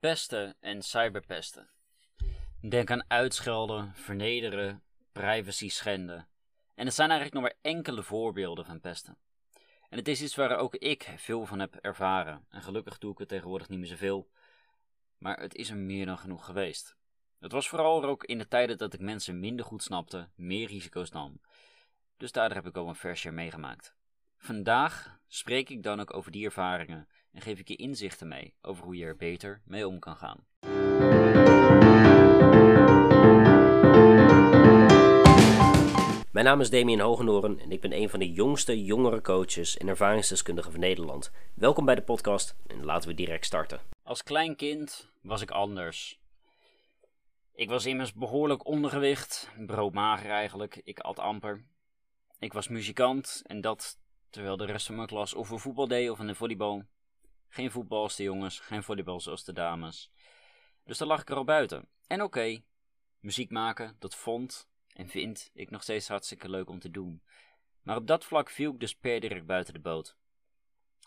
Pesten en cyberpesten. Denk aan uitschelden, vernederen, privacy schenden. En het zijn eigenlijk nog maar enkele voorbeelden van pesten. En het is iets waar ook ik veel van heb ervaren. En gelukkig doe ik het tegenwoordig niet meer zoveel. Maar het is er meer dan genoeg geweest. Het was vooral ook in de tijden dat ik mensen minder goed snapte, meer risico's nam. Dus daardoor heb ik al een versje meegemaakt. Vandaag spreek ik dan ook over die ervaringen en geef ik je inzichten mee over hoe je er beter mee om kan gaan. Mijn naam is Damien Hogenoren en ik ben een van de jongste jongere coaches en ervaringsdeskundigen van Nederland. Welkom bij de podcast en laten we direct starten. Als klein kind was ik anders. Ik was immers behoorlijk ondergewicht, broodmager eigenlijk, ik at amper. Ik was muzikant en dat terwijl de rest van mijn klas of een voetbal deed of een volleybal. Geen voetbal als de jongens, geen volleybal zoals de dames. Dus daar lag ik er al buiten. En oké, muziek maken, dat vond en vind ik nog steeds hartstikke leuk om te doen. Maar op dat vlak viel ik dus per direct buiten de boot.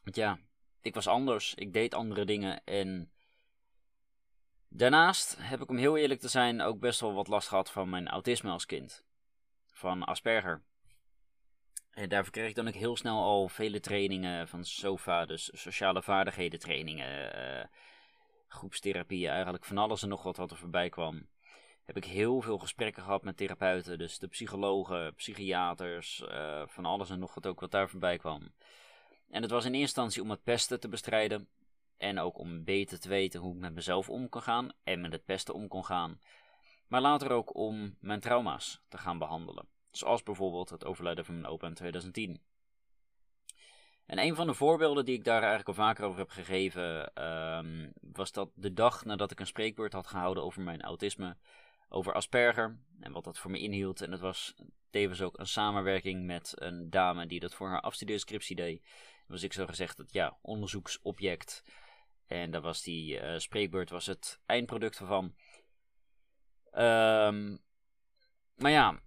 Want ja, ik was anders, ik deed andere dingen en... Daarnaast heb ik om heel eerlijk te zijn ook best wel wat last gehad van mijn autisme als kind. Van Asperger. En daarvoor kreeg ik dan ook heel snel al vele trainingen van SOFA, dus sociale vaardigheden trainingen, uh, groepstherapie, eigenlijk van alles en nog wat wat er voorbij kwam. Heb ik heel veel gesprekken gehad met therapeuten, dus de psychologen, psychiaters, uh, van alles en nog wat ook wat daar voorbij kwam. En het was in eerste instantie om het pesten te bestrijden en ook om beter te weten hoe ik met mezelf om kon gaan en met het pesten om kon gaan. Maar later ook om mijn trauma's te gaan behandelen. Zoals bijvoorbeeld het overlijden van mijn opa in 2010. En een van de voorbeelden die ik daar eigenlijk al vaker over heb gegeven, um, was dat de dag nadat ik een spreekbeurt had gehouden over mijn autisme, over Asperger en wat dat voor me inhield. En het was tevens ook een samenwerking met een dame die dat voor haar afstudeerscriptie deed. was ik zo gezegd het ja, onderzoeksobject. En daar was die uh, spreekbeurt was het eindproduct ervan. Um, maar ja,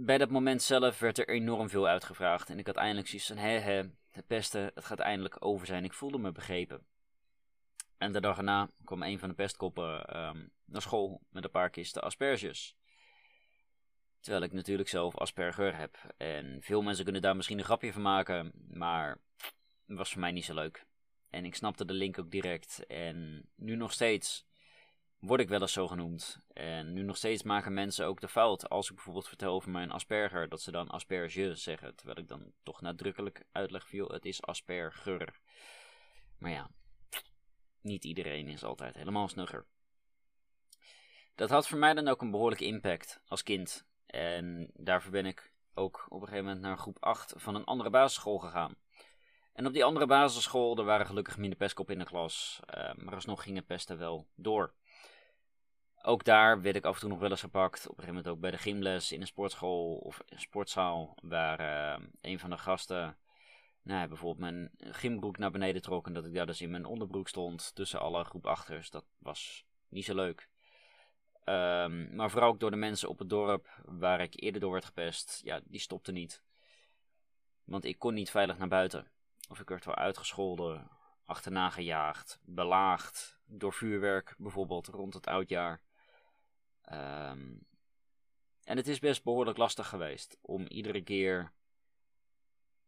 bij dat moment zelf werd er enorm veel uitgevraagd. En ik had eindelijk zoiets van, hè, hè, het beste, het gaat eindelijk over zijn. Ik voelde me begrepen. En de dag erna kwam een van de pestkoppen um, naar school met een paar kisten asperges. Terwijl ik natuurlijk zelf asperger heb. En veel mensen kunnen daar misschien een grapje van maken, maar het was voor mij niet zo leuk. En ik snapte de link ook direct. En nu nog steeds word ik wel eens zo genoemd. En nu nog steeds maken mensen ook de fout als ik bijvoorbeeld vertel over mijn asperger, dat ze dan asperge zeggen. Terwijl ik dan toch nadrukkelijk uitleg viel, het is asperger. Maar ja, niet iedereen is altijd helemaal snugger. Dat had voor mij dan ook een behoorlijke impact als kind. En daarvoor ben ik ook op een gegeven moment naar groep 8 van een andere basisschool gegaan. En op die andere basisschool, er waren gelukkig minder pestkop in de klas. Uh, maar alsnog ging het pesten wel door. Ook daar werd ik af en toe nog wel eens gepakt. Op een gegeven moment ook bij de gymles in een sportschool of een sportzaal. Waar uh, een van de gasten nou, bijvoorbeeld mijn gymbroek naar beneden trok. En dat ik daar dus in mijn onderbroek stond tussen alle groep achters. Dat was niet zo leuk. Um, maar vooral ook door de mensen op het dorp waar ik eerder door werd gepest. Ja, die stopte niet. Want ik kon niet veilig naar buiten. Of ik werd wel uitgescholden, achterna gejaagd, belaagd. Door vuurwerk bijvoorbeeld rond het oudjaar. Um, en het is best behoorlijk lastig geweest om iedere keer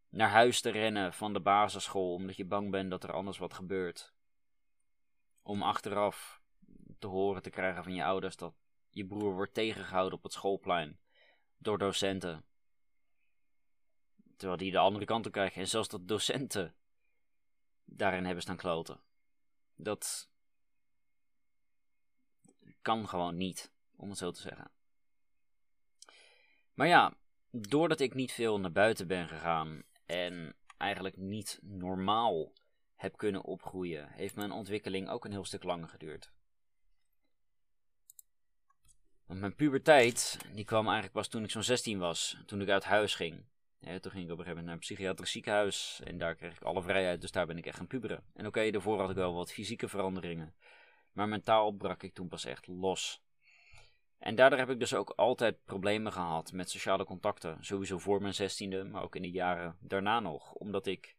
naar huis te rennen van de basisschool, omdat je bang bent dat er anders wat gebeurt. Om achteraf te horen te krijgen van je ouders dat je broer wordt tegengehouden op het schoolplein door docenten. Terwijl die de andere kant op krijgen en zelfs dat docenten daarin hebben staan kloten. Dat kan gewoon niet om het zo te zeggen. Maar ja, doordat ik niet veel naar buiten ben gegaan en eigenlijk niet normaal heb kunnen opgroeien, heeft mijn ontwikkeling ook een heel stuk langer geduurd. Mijn puberteit, die kwam eigenlijk pas toen ik zo'n 16 was, toen ik uit huis ging. toen ging ik op een gegeven moment naar een psychiatrisch ziekenhuis en daar kreeg ik alle vrijheid, dus daar ben ik echt gaan puberen. En oké, daarvoor had ik wel wat fysieke veranderingen, maar mentaal brak ik toen pas echt los. En daardoor heb ik dus ook altijd problemen gehad met sociale contacten. Sowieso voor mijn zestiende, maar ook in de jaren daarna nog. Omdat ik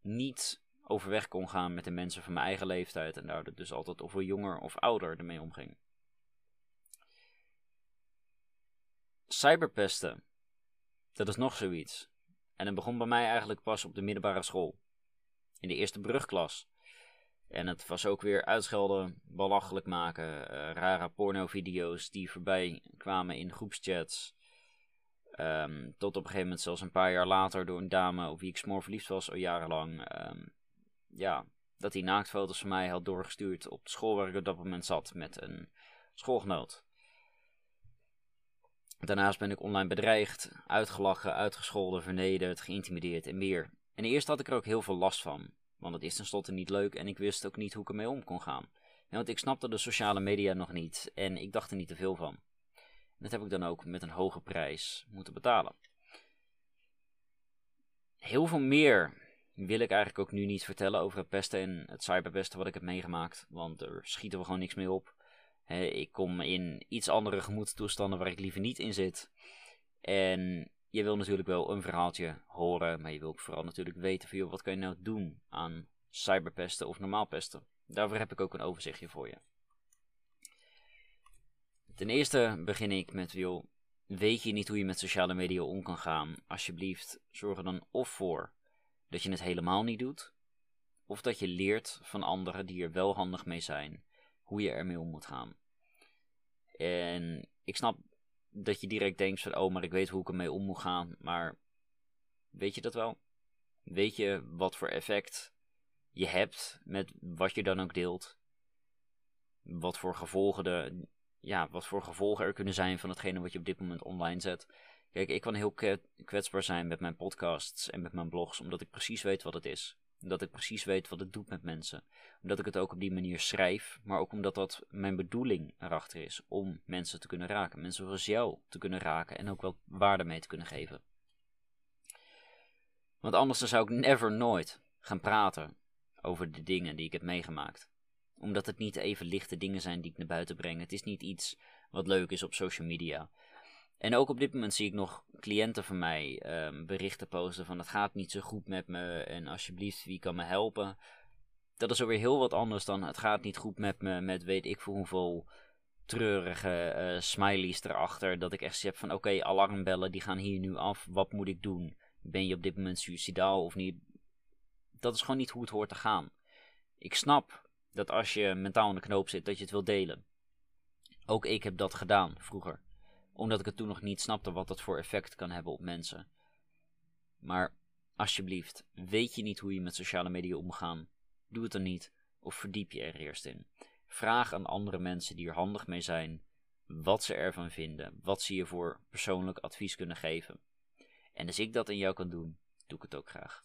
niet overweg kon gaan met de mensen van mijn eigen leeftijd en daardoor dus altijd of jonger of ouder ermee omging. Cyberpesten, dat is nog zoiets. En het begon bij mij eigenlijk pas op de middelbare school. In de eerste brugklas. En het was ook weer uitschelden, belachelijk maken, uh, rare pornovideo's die voorbij kwamen in groepschats. Um, tot op een gegeven moment zelfs een paar jaar later door een dame op wie ik smoor verliefd was al jarenlang. Um, ja, dat hij naaktfoto's van mij had doorgestuurd op de school waar ik op dat moment zat met een schoolgenoot. Daarnaast ben ik online bedreigd, uitgelachen, uitgescholden, vernederd, geïntimideerd en meer. En eerst had ik er ook heel veel last van, want het is tenslotte niet leuk en ik wist ook niet hoe ik ermee om kon gaan. want ik snapte de sociale media nog niet en ik dacht er niet te veel van. En dat heb ik dan ook met een hoge prijs moeten betalen. Heel veel meer wil ik eigenlijk ook nu niet vertellen over het pesten en het cyberpesten wat ik heb meegemaakt, want er schieten we gewoon niks mee op ik kom in iets andere gemoedstoestanden waar ik liever niet in zit. En je wil natuurlijk wel een verhaaltje horen, maar je wil ook vooral natuurlijk weten van, joh, wat kan je nou doen aan cyberpesten of normaal pesten. Daarvoor heb ik ook een overzichtje voor je. Ten eerste begin ik met, joh, weet je niet hoe je met sociale media om kan gaan? Alsjeblieft, zorg er dan of voor dat je het helemaal niet doet, of dat je leert van anderen die er wel handig mee zijn hoe je ermee om moet gaan. En ik snap dat je direct denkt van, oh, maar ik weet hoe ik ermee om moet gaan. Maar weet je dat wel? Weet je wat voor effect je hebt met wat je dan ook deelt? Wat voor gevolgen, de, ja, wat voor gevolgen er kunnen zijn van hetgene wat je op dit moment online zet. Kijk, ik kan heel kwetsbaar zijn met mijn podcasts en met mijn blogs, omdat ik precies weet wat het is. Dat ik precies weet wat het doet met mensen. Omdat ik het ook op die manier schrijf, maar ook omdat dat mijn bedoeling erachter is. Om mensen te kunnen raken. Mensen zoals jou te kunnen raken en ook wel waarde mee te kunnen geven. Want anders zou ik never nooit gaan praten over de dingen die ik heb meegemaakt. Omdat het niet even lichte dingen zijn die ik naar buiten breng. Het is niet iets wat leuk is op social media. En ook op dit moment zie ik nog cliënten van mij um, berichten posten van het gaat niet zo goed met me en alsjeblieft wie kan me helpen. Dat is alweer heel wat anders dan het gaat niet goed met me met weet ik voor hoeveel treurige uh, smileys erachter. Dat ik echt zeg van oké alarmbellen die gaan hier nu af, wat moet ik doen? Ben je op dit moment suicidaal of niet? Dat is gewoon niet hoe het hoort te gaan. Ik snap dat als je mentaal in de knoop zit dat je het wil delen. Ook ik heb dat gedaan vroeger omdat ik het toen nog niet snapte wat dat voor effect kan hebben op mensen. Maar alsjeblieft, weet je niet hoe je met sociale media omgaan? Doe het dan niet of verdiep je er eerst in. Vraag aan andere mensen die er handig mee zijn wat ze ervan vinden, wat ze je voor persoonlijk advies kunnen geven. En als ik dat in jou kan doen, doe ik het ook graag.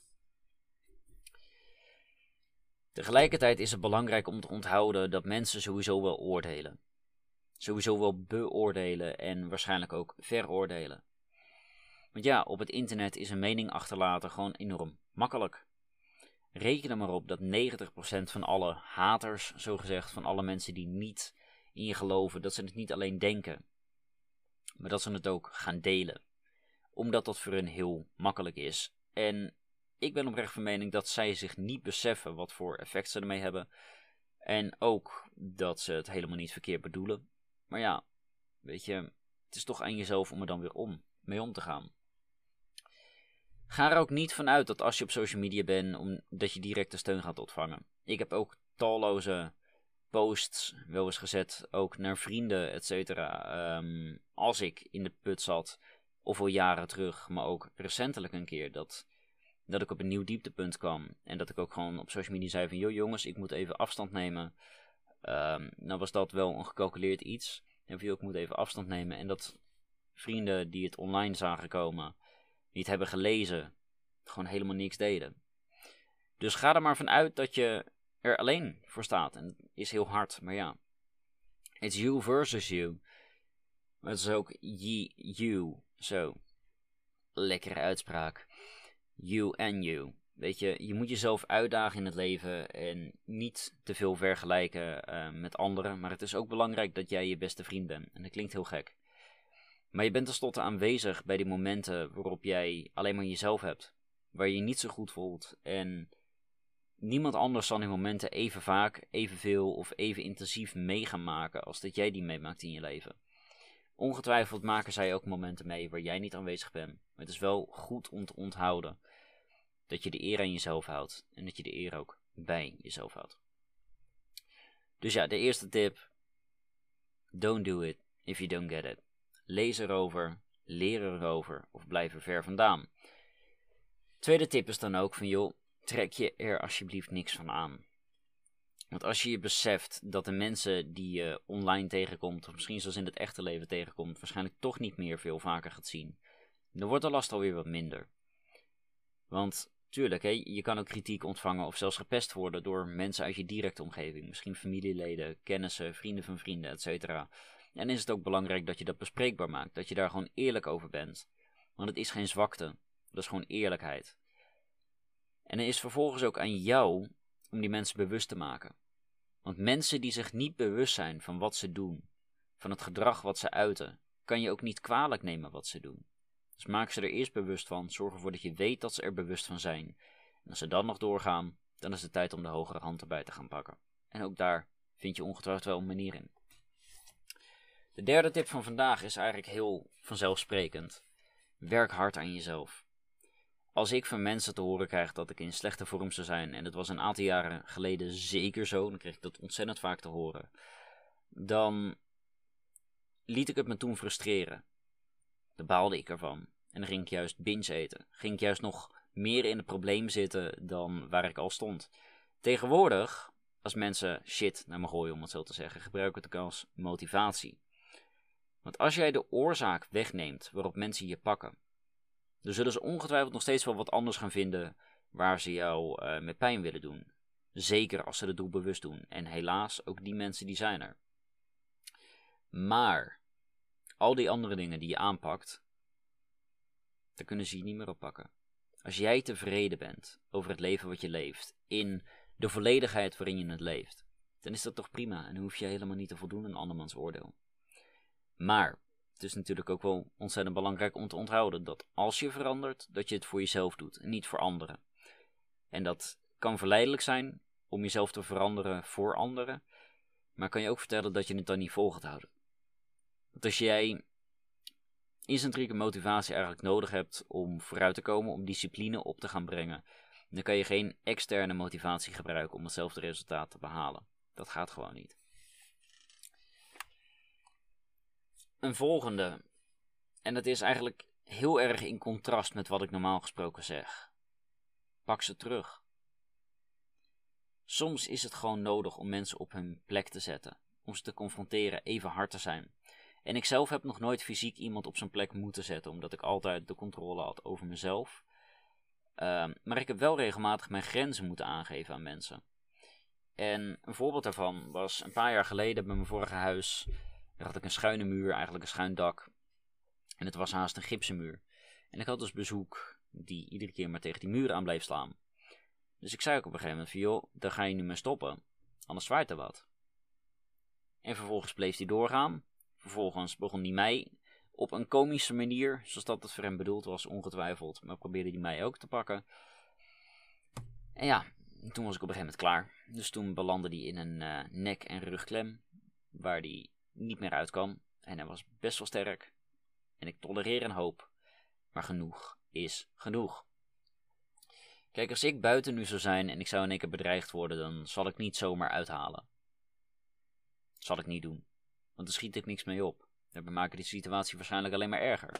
Tegelijkertijd is het belangrijk om te onthouden dat mensen sowieso wel oordelen sowieso wel beoordelen en waarschijnlijk ook veroordelen. Want ja, op het internet is een mening achterlaten gewoon enorm makkelijk. Reken er maar op dat 90% van alle haters, zogezegd, van alle mensen die niet in je geloven, dat ze het niet alleen denken, maar dat ze het ook gaan delen. Omdat dat voor hen heel makkelijk is. En ik ben oprecht van mening dat zij zich niet beseffen wat voor effect ze ermee hebben. En ook dat ze het helemaal niet verkeerd bedoelen. Maar ja, weet je, het is toch aan jezelf om er dan weer om, mee om te gaan. Ga er ook niet vanuit dat als je op social media bent, om, dat je directe steun gaat ontvangen. Ik heb ook talloze posts wel eens gezet, ook naar vrienden, et cetera. Ehm, als ik in de put zat, of al jaren terug, maar ook recentelijk een keer, dat, dat ik op een nieuw dieptepunt kwam. En dat ik ook gewoon op social media zei van, joh jongens, ik moet even afstand nemen. Um, nou was dat wel een gecalculeerd iets. En je ook moet even afstand nemen. En dat vrienden die het online zagen komen, die het hebben gelezen, gewoon helemaal niks deden. Dus ga er maar vanuit dat je er alleen voor staat. En is heel hard, maar ja. It's you versus you. Maar het is ook ye, you. Zo. Lekkere uitspraak. You and you. Weet je, je moet jezelf uitdagen in het leven en niet te veel vergelijken uh, met anderen. Maar het is ook belangrijk dat jij je beste vriend bent. En dat klinkt heel gek. Maar je bent tenslotte aanwezig bij die momenten waarop jij alleen maar jezelf hebt. Waar je je niet zo goed voelt. En niemand anders zal die momenten even vaak, evenveel of even intensief mee gaan maken als dat jij die meemaakt in je leven. Ongetwijfeld maken zij ook momenten mee waar jij niet aanwezig bent. Maar het is wel goed om te onthouden dat je de eer aan jezelf houdt en dat je de eer ook bij jezelf houdt. Dus ja, de eerste tip: don't do it if you don't get it. Lees erover, leer erover of blijf er ver vandaan. Tweede tip is dan ook van joh, trek je er alsjeblieft niks van aan. Want als je je beseft dat de mensen die je online tegenkomt, of misschien zoals in het echte leven tegenkomt, waarschijnlijk toch niet meer veel vaker gaat zien, dan wordt de last alweer wat minder. Want tuurlijk, hè, je kan ook kritiek ontvangen of zelfs gepest worden door mensen uit je directe omgeving, misschien familieleden, kennissen, vrienden van vrienden, etc. En is het ook belangrijk dat je dat bespreekbaar maakt, dat je daar gewoon eerlijk over bent. Want het is geen zwakte, dat is gewoon eerlijkheid. En er is vervolgens ook aan jou om die mensen bewust te maken. Want mensen die zich niet bewust zijn van wat ze doen, van het gedrag wat ze uiten, kan je ook niet kwalijk nemen wat ze doen. Dus maak ze er eerst bewust van, zorg ervoor dat je weet dat ze er bewust van zijn. En als ze dan nog doorgaan, dan is het tijd om de hogere hand erbij te gaan pakken. En ook daar vind je ongetwijfeld wel een manier in. De derde tip van vandaag is eigenlijk heel vanzelfsprekend. Werk hard aan jezelf. Als ik van mensen te horen krijg dat ik in slechte vorm zou zijn, en dat was een aantal jaren geleden zeker zo, dan kreeg ik dat ontzettend vaak te horen, dan liet ik het me toen frustreren. Daar baalde ik ervan. En dan ging ik juist binge eten. Ging ik juist nog meer in het probleem zitten dan waar ik al stond. Tegenwoordig, als mensen shit naar me gooien, om het zo te zeggen, gebruik ik het ook als motivatie. Want als jij de oorzaak wegneemt waarop mensen je pakken, dan zullen ze ongetwijfeld nog steeds wel wat anders gaan vinden waar ze jou uh, met pijn willen doen. Zeker als ze het doel bewust doen. En helaas, ook die mensen die zijn er. Maar, al die andere dingen die je aanpakt, daar kunnen ze je niet meer oppakken. Als jij tevreden bent over het leven wat je leeft, in de volledigheid waarin je het leeft, dan is dat toch prima en dan hoef je helemaal niet te voldoen aan andermans oordeel. Maar het is natuurlijk ook wel ontzettend belangrijk om te onthouden dat als je verandert, dat je het voor jezelf doet en niet voor anderen. En dat kan verleidelijk zijn om jezelf te veranderen voor anderen, maar kan je ook vertellen dat je het dan niet vol gaat houden. Want als jij intrinsieke motivatie eigenlijk nodig hebt om vooruit te komen, om discipline op te gaan brengen, dan kan je geen externe motivatie gebruiken om hetzelfde resultaat te behalen. Dat gaat gewoon niet. een volgende. En dat is eigenlijk heel erg in contrast met wat ik normaal gesproken zeg. Pak ze terug. Soms is het gewoon nodig om mensen op hun plek te zetten, om ze te confronteren, even hard te zijn. En ik zelf heb nog nooit fysiek iemand op zijn plek moeten zetten, omdat ik altijd de controle had over mezelf. Ehm, maar ik heb wel regelmatig mijn grenzen moeten aangeven aan mensen. En een voorbeeld daarvan was een paar jaar geleden bij mijn vorige huis daar had ik een schuine muur, eigenlijk een schuin dak. En het was haast een gipsen muur. En ik had dus bezoek die iedere keer maar tegen die muur aan bleef slaan. Dus ik zei ook op een gegeven moment van, joh, daar ga je nu mee stoppen. Anders zwaait er wat. En vervolgens bleef hij doorgaan. Vervolgens begon hij mij op een komische manier, zoals dat het voor hem bedoeld was, ongetwijfeld. Maar probeerde hij mij ook te pakken. En ja, toen was ik op een gegeven moment klaar. Dus toen belandde hij in een uh, nek- en rugklem. Waar hij niet meer uit kan. En hij was best wel sterk. En ik tolereer een hoop. Maar genoeg is genoeg. Kijk, als ik buiten nu zou zijn en ik zou in één keer bedreigd worden, dan zal ik niet zomaar uithalen. Zal ik niet doen. Want dan schiet ik niks mee op. We maken die situatie waarschijnlijk alleen maar erger.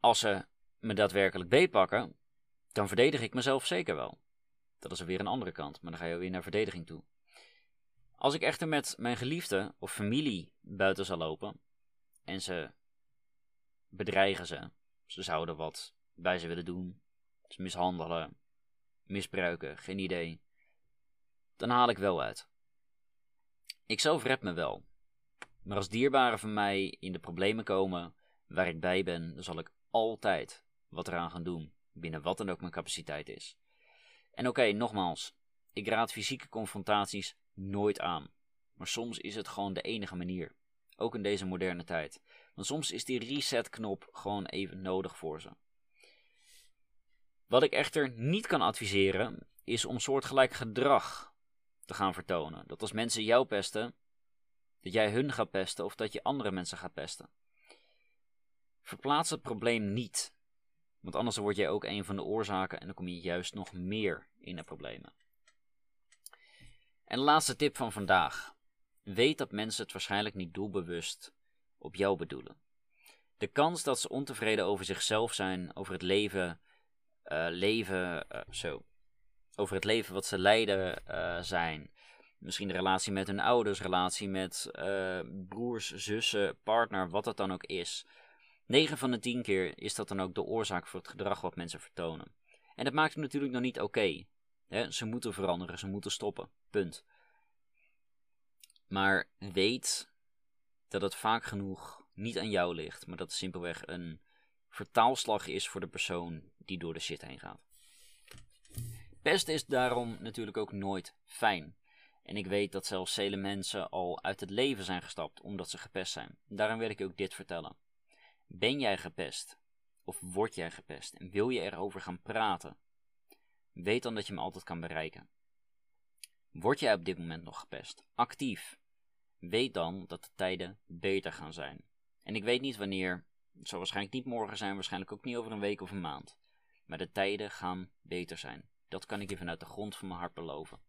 Als ze me daadwerkelijk beetpakken, dan verdedig ik mezelf zeker wel. Dat is weer een andere kant, maar dan ga je weer naar verdediging toe. Als ik echter met mijn geliefde of familie buiten zou lopen en ze bedreigen ze, ze zouden wat bij ze willen doen, ze mishandelen, misbruiken, geen idee, dan haal ik wel uit. Ik zelf red me wel, maar als dierbaren van mij in de problemen komen waar ik bij ben, dan zal ik altijd wat eraan gaan doen, binnen wat dan ook mijn capaciteit is. En oké, nogmaals, ik raad fysieke confrontaties nooit aan. Maar soms is het gewoon de enige manier. Ook in deze moderne tijd. Want soms is die reset-knop gewoon even nodig voor ze. Wat ik echter niet kan adviseren, is om soortgelijk gedrag te gaan vertonen. Dat als mensen jou pesten, dat jij hun gaat pesten of dat je andere mensen gaat pesten. Verplaats het probleem niet, want anders word jij ook een van de oorzaken en dan kom je juist nog meer in de problemen. En de laatste tip van vandaag. Weet dat mensen het waarschijnlijk niet doelbewust op jou bedoelen. De kans dat ze ontevreden over zichzelf zijn, over het leven, uh, leven, uh, zo, over het leven wat ze leiden uh, zijn, misschien de relatie met hun ouders, relatie met broers, zussen, partner, wat het dan ook is. 9 van de 10 keer is dat dan ook de oorzaak voor het gedrag wat mensen vertonen. En dat maakt het natuurlijk nog niet oké. Ze moeten veranderen, ze moeten stoppen. Punt. Maar weet dat het vaak genoeg niet aan jou ligt, maar dat het simpelweg een vertaalslag is voor de persoon die door de shit heen gaat. Pest is daarom natuurlijk ook nooit fijn. En ik weet dat zelfs vele mensen al uit het leven zijn gestapt omdat ze gepest zijn. Daarom wil ik je ook dit vertellen. Ben jij gepest? Of word jij gepest? En wil je erover gaan praten? Weet dan dat je me altijd kan bereiken. Word jij op dit moment nog gepest? Actief. Weet dan dat de tijden beter gaan zijn. En ik weet niet wanneer. Het zal waarschijnlijk niet morgen zijn, waarschijnlijk ook niet over een week of een maand. Maar de tijden gaan beter zijn. Dat kan ik je vanuit de grond van mijn hart beloven.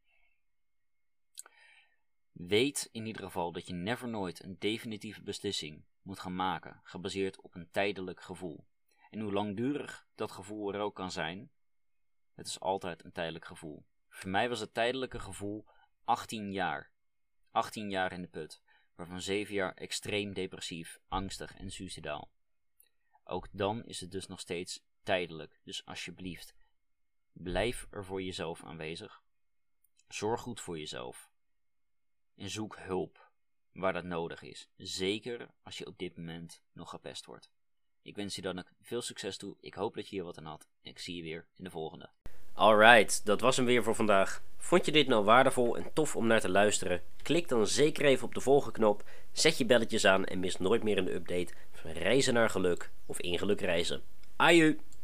Weet in ieder geval dat je never nooit een definitieve beslissing moet gaan maken, gebaseerd op een tijdelijk gevoel. En hoe langdurig dat gevoel er ook kan zijn, het is altijd een tijdelijk gevoel. Voor mij was het tijdelijke gevoel 18 jaar. 18 jaar in de put, waarvan 7 jaar extreem depressief, angstig en suicidaal. Ook dan is het dus nog steeds tijdelijk, dus alsjeblieft, blijf er voor jezelf aanwezig. Zorg goed voor jezelf. En zoek hulp waar dat nodig is. Zeker als je op dit moment nog gepest wordt. Ik wens je dan ook veel succes toe. Ik hoop dat je hier wat aan had. En ik zie je weer in de volgende. Alright, dat was hem weer voor vandaag. Vond je dit nou waardevol en tof om naar te luisteren? Klik dan zeker even op de volgende knop, zet je belletjes aan en mis nooit meer een update van reizen naar geluk of in geluk reizen. Aju!